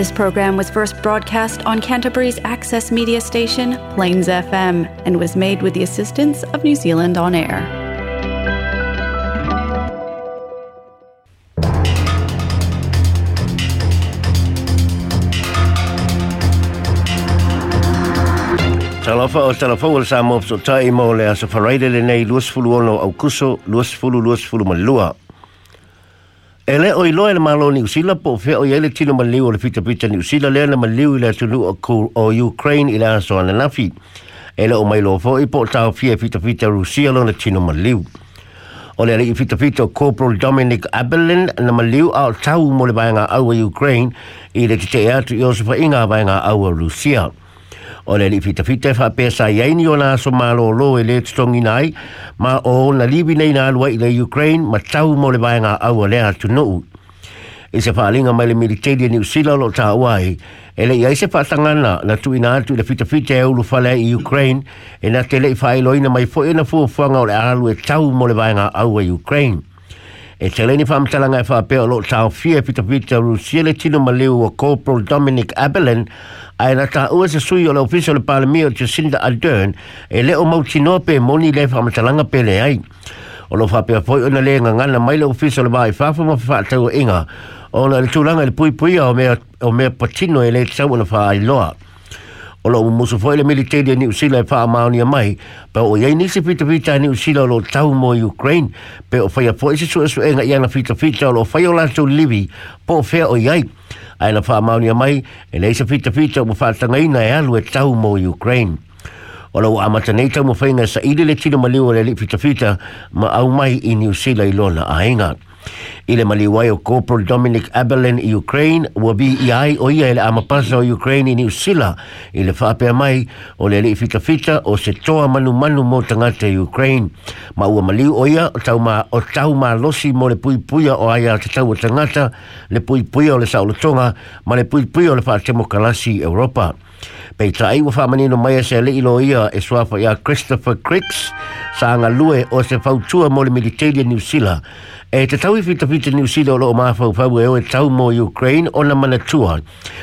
This program was first broadcast on Canterbury's access media station, Plains FM, and was made with the assistance of New Zealand On Air. Talofa o talofa o sa mopso tai mo le asa wharaere le nei luas fulu ono au kuso, luas fulu luas fulu malua E ele oi loe le malo ni usila po fe o yele tino maliu o le pita pita ni usila le le maliu ila tunu o, o Ukraine ila aso ane nafi. Ele o mai lo fo ipo tau fia pita pita Rusia lo le tino maliu. O le alei pita pita o Corporal Dominic Abelin na maliu au tau mo le vaenga au a Ukraine ila tite eatu iosifa inga vaenga au a Rusia. Rusia o le li fita fita fa pesa sa ye ni ona so malo lo e le strong inai ma o na libi nei na lua i le ukraine ma tau mo le vainga au le atu no i se falinga mai le militeri ni usila lo ta wai e le ia i se fatanga na na tu ina atu le fita fita e ulu fale i ukraine e na tele i fai loina mai fo e na fuafuanga o le alu e tau mo le vainga au a ukraine E te reini whamtalanga e whapea lo tau fia pita pita rusiele tino maleu o Corporal Dominic Abelin ai na ta ua se sui o le ofiso le palemia o Jacinda Ardern e leo tino pe moni le whamtalanga pe le ai. O lo whapea poi ona le ngana mai le ofiso le mai whawhama whatau inga o le tūlanga le pui pui o mea, o mea patino e le tau na whaailoa. o lo muso foi le militeri ni usila fa ma ni mai pe o ye ni se pita pita ni usila lo tau mo ukraine pe o foi foi se so so e ngai na pita pita lo foi la to livi po fe o ye ai la fa ma ni mai e nei se pita pita mo fa tanga ina e alu e tau mo ukraine o lo amata nei tau mo fainga sa ile le tino maliwa le pita pita ma au mai i ni usila i lona ainga ainga Ile maliwai o Corporal Dominic Abelin i Ukraine, ua bi i ai o ia ele amapasa o Ukraine i New Sila, ile whaapea mai o le fita fita o se toa manu manu mo tangata i Ukraine. Ma ua maliu o ia o tau ma, o tau ma losi mo le pui puia o aia te tau o tangata, le pui puia o le saolotonga, ma le pui puia o le wha temokalasi Europa. Europa. Pei tai wa whamani mai maia se le ilo ia e swafa ia Christopher Cricks sa anga lue o se tua mo le Mediterranean New Zealand. E te tau i fita fita New Zealand o loo maa fau fau e o e tau mo Ukraine o na mana tua.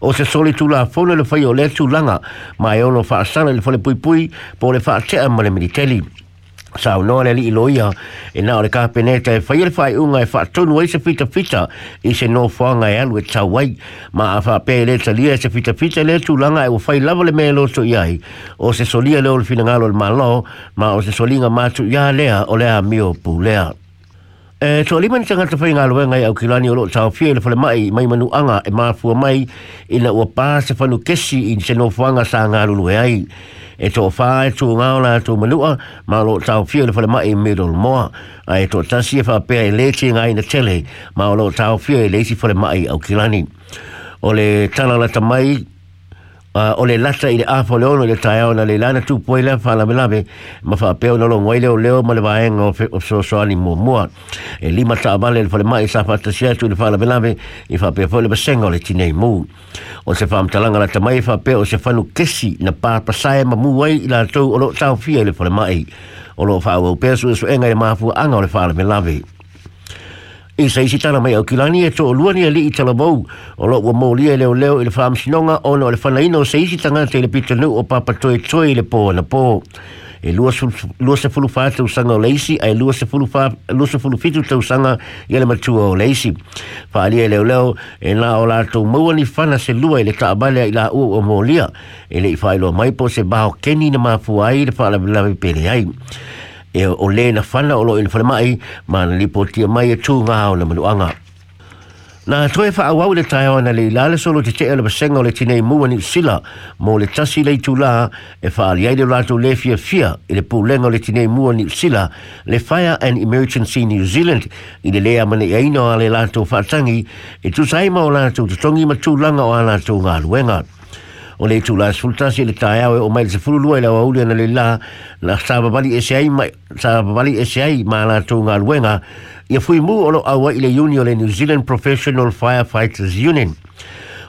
O se soli tu la fone le fai o le tu langa ma e ono faa sana le fone pui pui po le faa tea mo le Mediterranean sa o nore li iloia e na ore ka peneta e whaile whai unga e whaatunu e se fita fita i se no whanga e alu e tau wai ma a wha pē le ta lia e se fita fita le e tu langa e o whai lava le mea loto i ai o se solia le ole fina ngalo le malo ma o se solinga matu ia lea o lea mio pu lea e so lima ni tangata whai ngalo e ngai au kilani o lo tau fia le whale mai mai manu anga e maafua mai ina na ua pā se whanu kesi i se no whanga sa ngalo lue ai e to fa e tu nga la tu manua ma lo tau fio le fale mai middle mo a e to tasi fa pe e le ti nga ina tele ma lo tau fio e le si fale mai au kilani o le tala la tamai uh, o le lasa i le apo le ono le tae ona le lana tu poe la fa la melabe ma fa peo no lo ngoi leo leo ma le vaenga o, o so so ani mua mua e lima sa amale le fale mai sa fa tasia tu le fa la melabe i fa peo le basenga le tinei mu o se fa amtalanga la tamai fa peo o se fanu kesi na pa pasae ma muai i la tau o lo tau fia le fale mai o lo fa o peo su e so enga i mafu anga o le fa la melabe i sa isi tana mai au kilani e to lua ni e li tala bau o lo ua maulia leo leo i le whaamsinonga ona o le whanaina o sa isi tangata i le pitanu o papa toe toe i le pō na pō e lua, se fulu fata usanga o leisi ai lua se fulu, fa, lua se fulu fitu ta usanga i le matua o leisi whaalia i leo leo e nā o lātou maua ni whana se lua i le i la ua o e le i mai po se baho keni na mafu ai la whaalabi pele ai e o le na fana o lo ina fana mai ma na lipo tia mai e tū ngā o na manuanga. Na toe wha awau le tae ana le ilale solo te te ala e basenga o le tinei mua ni sila mo le tasi e le itu la e wha ali aile rato le fia fia i le pūlenga o le tinei mua ni sila le Fire and Emergency New Zealand i le lea mani eino a le lato whatangi e tu saima o lato tutongi matulanga o a lato ngā luenga o le tu la sulta si le tae au e o mai se fulu lua ila wauli ana le la la sa babali e se ai sa babali e se ai ma la tu ngā luenga ia fui mu o lo awa ile uni o le New Zealand Professional Firefighters Union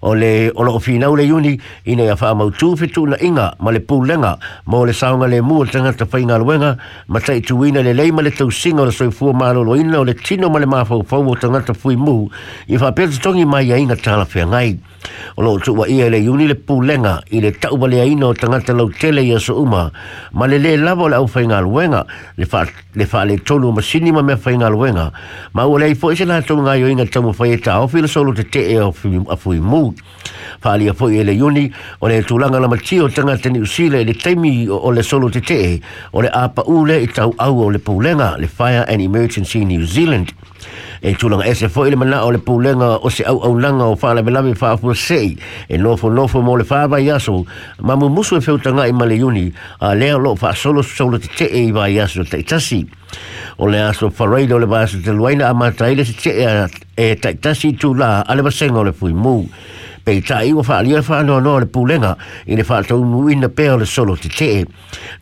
o le o lo fina o le uni ina ia wha amau tu fitu na inga ma le pūlenga ma o le saonga le mu o tanga ta whai ngā luenga ma tai tu ina le leima le tau singa o le soi fua maa lolo ina o le tino ma le maa fau fau o tanga ta fui mu i wha pētutongi mai a inga tāna whea ngai ngai o lo tu wa ia le yuni le pulenga i le tau wale aino tangata lau tele i aso uma ma le le lavo le au whainga luenga le fa le fa le tonu ma sinima me whainga luenga ma ua le ipo isi la tau ngai o inga tamu whai e ta au fila solo te te e o fu i mu fa alia fo i e le yuni o le tulanga la mati o tangata ni usile le taimi o le solo te te e o le apa ule i tau au o le pulenga le Fire and Emergency New Zealand e tulanga ese foi le mana o le pulenga o se au au langa o fala me lami fa fu sei e nofo nofo mo le fava yaso ma mo musu e feu tanga i male uni a le lo fa solo solo te te e va yaso te tasi o le aso faraido le vaso te luaina a mataile se te e taitasi tu la ale va sengo le fui muu pei tai wa fa lia fa no no le pulenga i le fa tau nu i na pe le solo ti te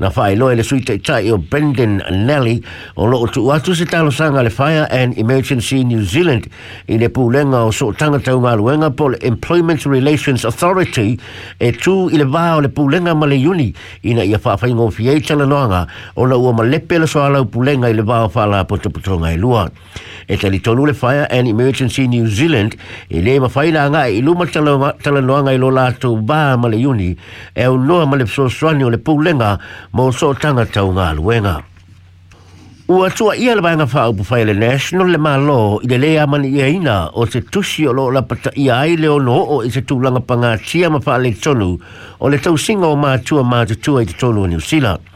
na fa i loe le sui te tai o Brendan Nelly o lo tu atu se talo sanga le Fire and Emergency New Zealand i le pulenga o so tanga tau ngā luenga po le Employment Relations Authority e tu i le vaa o le pulenga ma le uni i na ia fa fa ingo fi e tala noanga o na ua ma lepe le soa lau pulenga i le vaa o fa la po te puto ngai lua e tali tonu le Fire and Emergency New Zealand i le ma fa ila ngai i luma tala tala noanga i lo lātou bā male uni e au noa male pso swani o le pūlenga mō so tanga tau ngā luenga. Ua tua ia le bainga whaau pu whaile national le mālo i le lea mani ia ina o te tusi o lo la pata ia ai leo no o i te tūlanga panga tia ma whaale tonu o le tau singa o mātua mātua i te tonu o New Zealand.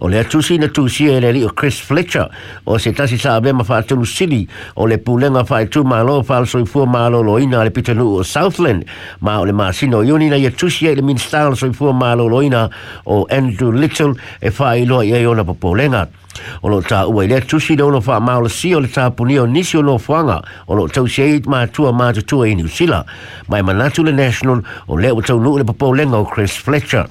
o le atusi na tusi e le o Chris Fletcher o se tasi sa abema wha atulu Sili o le pulenga wha e tu malo wha al soifua malo loina le pitanu o Southland ma o le sino i na i atusi e le minsta al soifua malo loina o Andrew Little e wha iloa i e ona popolenga. O lo tā ua i lea tusi le ono wha maola si o le tā puni o nisi o no whanga o lo tau se tua mātua mātutua i e New Zealand. Mai manatu le National o le o tau nuu le popolenga o Chris Fletcher.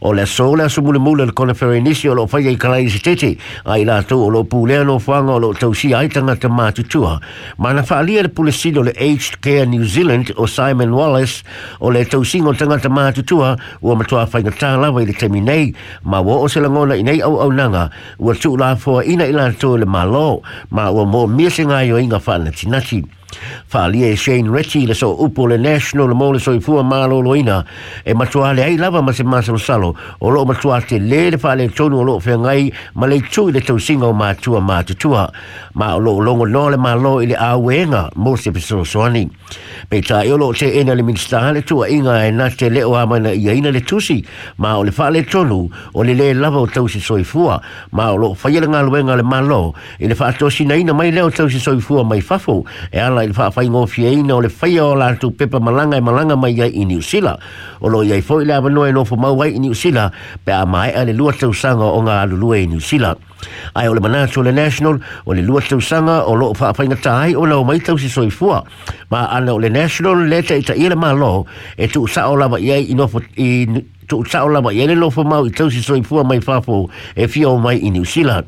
o le so le su mule mule le kona ferenisi o lo fai e kala i siteti a i la tu o lo pulea no fanga o lo tau si aitanga te mātutua ma na whaalia le pulesino le Aged Care New Zealand o Simon Wallace o le tau singo tanga te mātutua ua matua fai na tālawa i le temi nei ma wo o se langona i nei au au nanga ua tu la fua ina i la tu le malo ma ua mō miasinga yo inga whaana tinati Fa'ali e Shane Ritchie le so upo le national le mo le so i fua mālo loina e matua le ai lava ma se māsalo salo o loo matua te le le fa'ale e tonu o loo whiangai ma le tui le tau singa o mātua mātutua ma o loo longo no le mālo i le āwenga mo se pisono soani pe ta e o loo te ena le minister le tua inga e na te leo amana i aina le tusi ma o le fa'ale e tonu o le le lava o tau si so i fua ma o loo whaiele ngā luenga le mālo i le fa'atosi na ina mai leo tau si so i fua mai fafo e ala ala i faa fai ngofi e ina o le fai o la tu pepa malanga e malanga mai ia i New Zealand. O lo iai fai le avanoa e nofo mau ai i New Zealand pe a mai a le lua tau sanga o ngā alulua i e New Zealand. Ai o le manatu o le National o le lua tau sanga o lo faa fai ngata ai o lau mai tau si soifua. Ma ana o le National le ta i ta ira maa lo e tu sa o lava iai i nofo i tu sa o lava iai le nofo mau i tau si soifua mai fafo e fio mai i New Zealand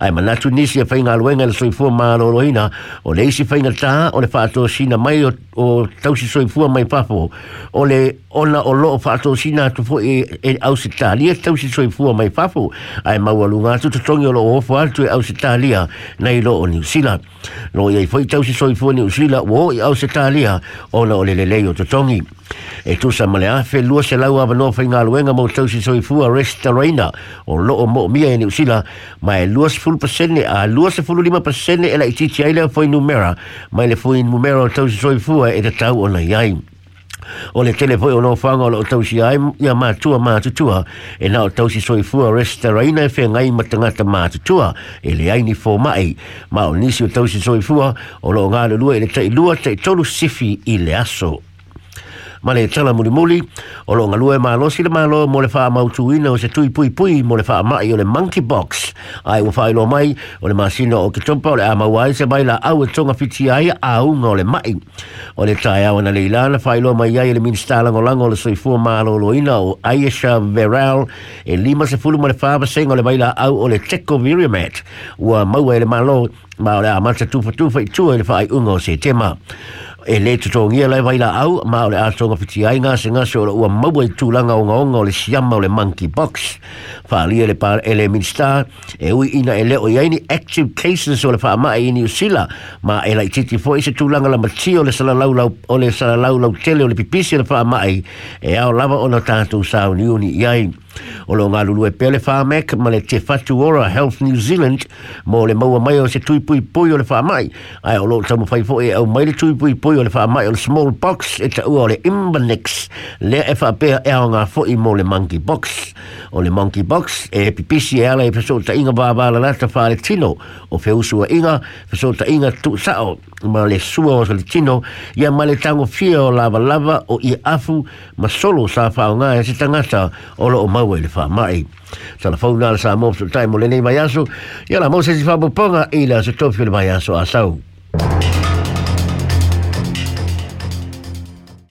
ai mana tu nisi fa inga lo inga so fu ma lo loina o le isi fa inga ta o le fato sina mai o, o tau si so fu mai papo o le ona o lo fato sina tu fo e, e ausitalia tau si so fu mai papo ai ma wa lunga tu tongi lo o fa tu e ausitalia nei lo o new zealand no ye fo tau si so fu new zealand wo i ausitalia ona o le le le o tu tongi e tu sa male a fe lua se lau a vanoa fai ngā luenga mo tau si soi fua resta reina o lo o mo mia e ni usila ma e lua sepuluh pasene, a lua sepuluh lima pasene e la ititi aile a numera, mai le fwoi numera o tau zoi fua e tau o na O le tele fwoi o nao whanga o la o tau si ai, ia mātua mātutua, e na o tau si soi fua resta reina e whenga i matangata mātutua, e le aini fō mai, ma o nisi tau si soi fua, o lo ngā le lua e le tai lua tai tolu sifi i aso ma le tala muli muli o lo ngalu e malo si le malo mo le faa mautu ina o se tui pui pui mo le faa mai o le monkey box ai wa faa ilo mai o le masino o kitompa o le ama wai se mai la au e tonga fiti ai a unga o le mai o le tae awa na le ilana faa ilo mai ai le minister lango lango le soifua malo lo ina o Aisha Veral e lima se fulu mo le faa basenga o le mai la au o le teko virimet ua maua e le malo ma o le amata tufa tufa i tua i le faa i unga o se tema e le to tongi ala vai la au ma ole a tonga piti ai nga se nga se ola ua mau e tu langa o nga onga ole siyama ole monkey box fa ali ele pa ele minsta e ui ina ele o yaini active cases ole fa ama e ini usila ma e la ititi fo ise e tu langa la mati ole sala lau lau ole sala lau lau tele ole pipisi ole fa ama e e au lava ono tatu sa uni uni yaini O lo ngalulu e pele whamek ma le te whatu ora Health New Zealand mo le maua mai o se tui pui pui o le whamai. Ai o lo tamu whaifo e au mai le tui pui pui o le whamai o le small box e ta ua o le Imbanex le e whapea e ao ngā fo i mo le monkey box. O le monkey box e pipisi e ala e whaso ta inga bābāla la ta whare tino o whewusua inga whaso ta inga tu sao ma le sua o le tino ia ma le tango fia o lava lava o i afu ma solo sa whao e se tangata o lo o mau au ele fa mai sala fa una sa mo su taimo le nei mai aso ia la mo se si fa boponga ila se tofi le mai aso asau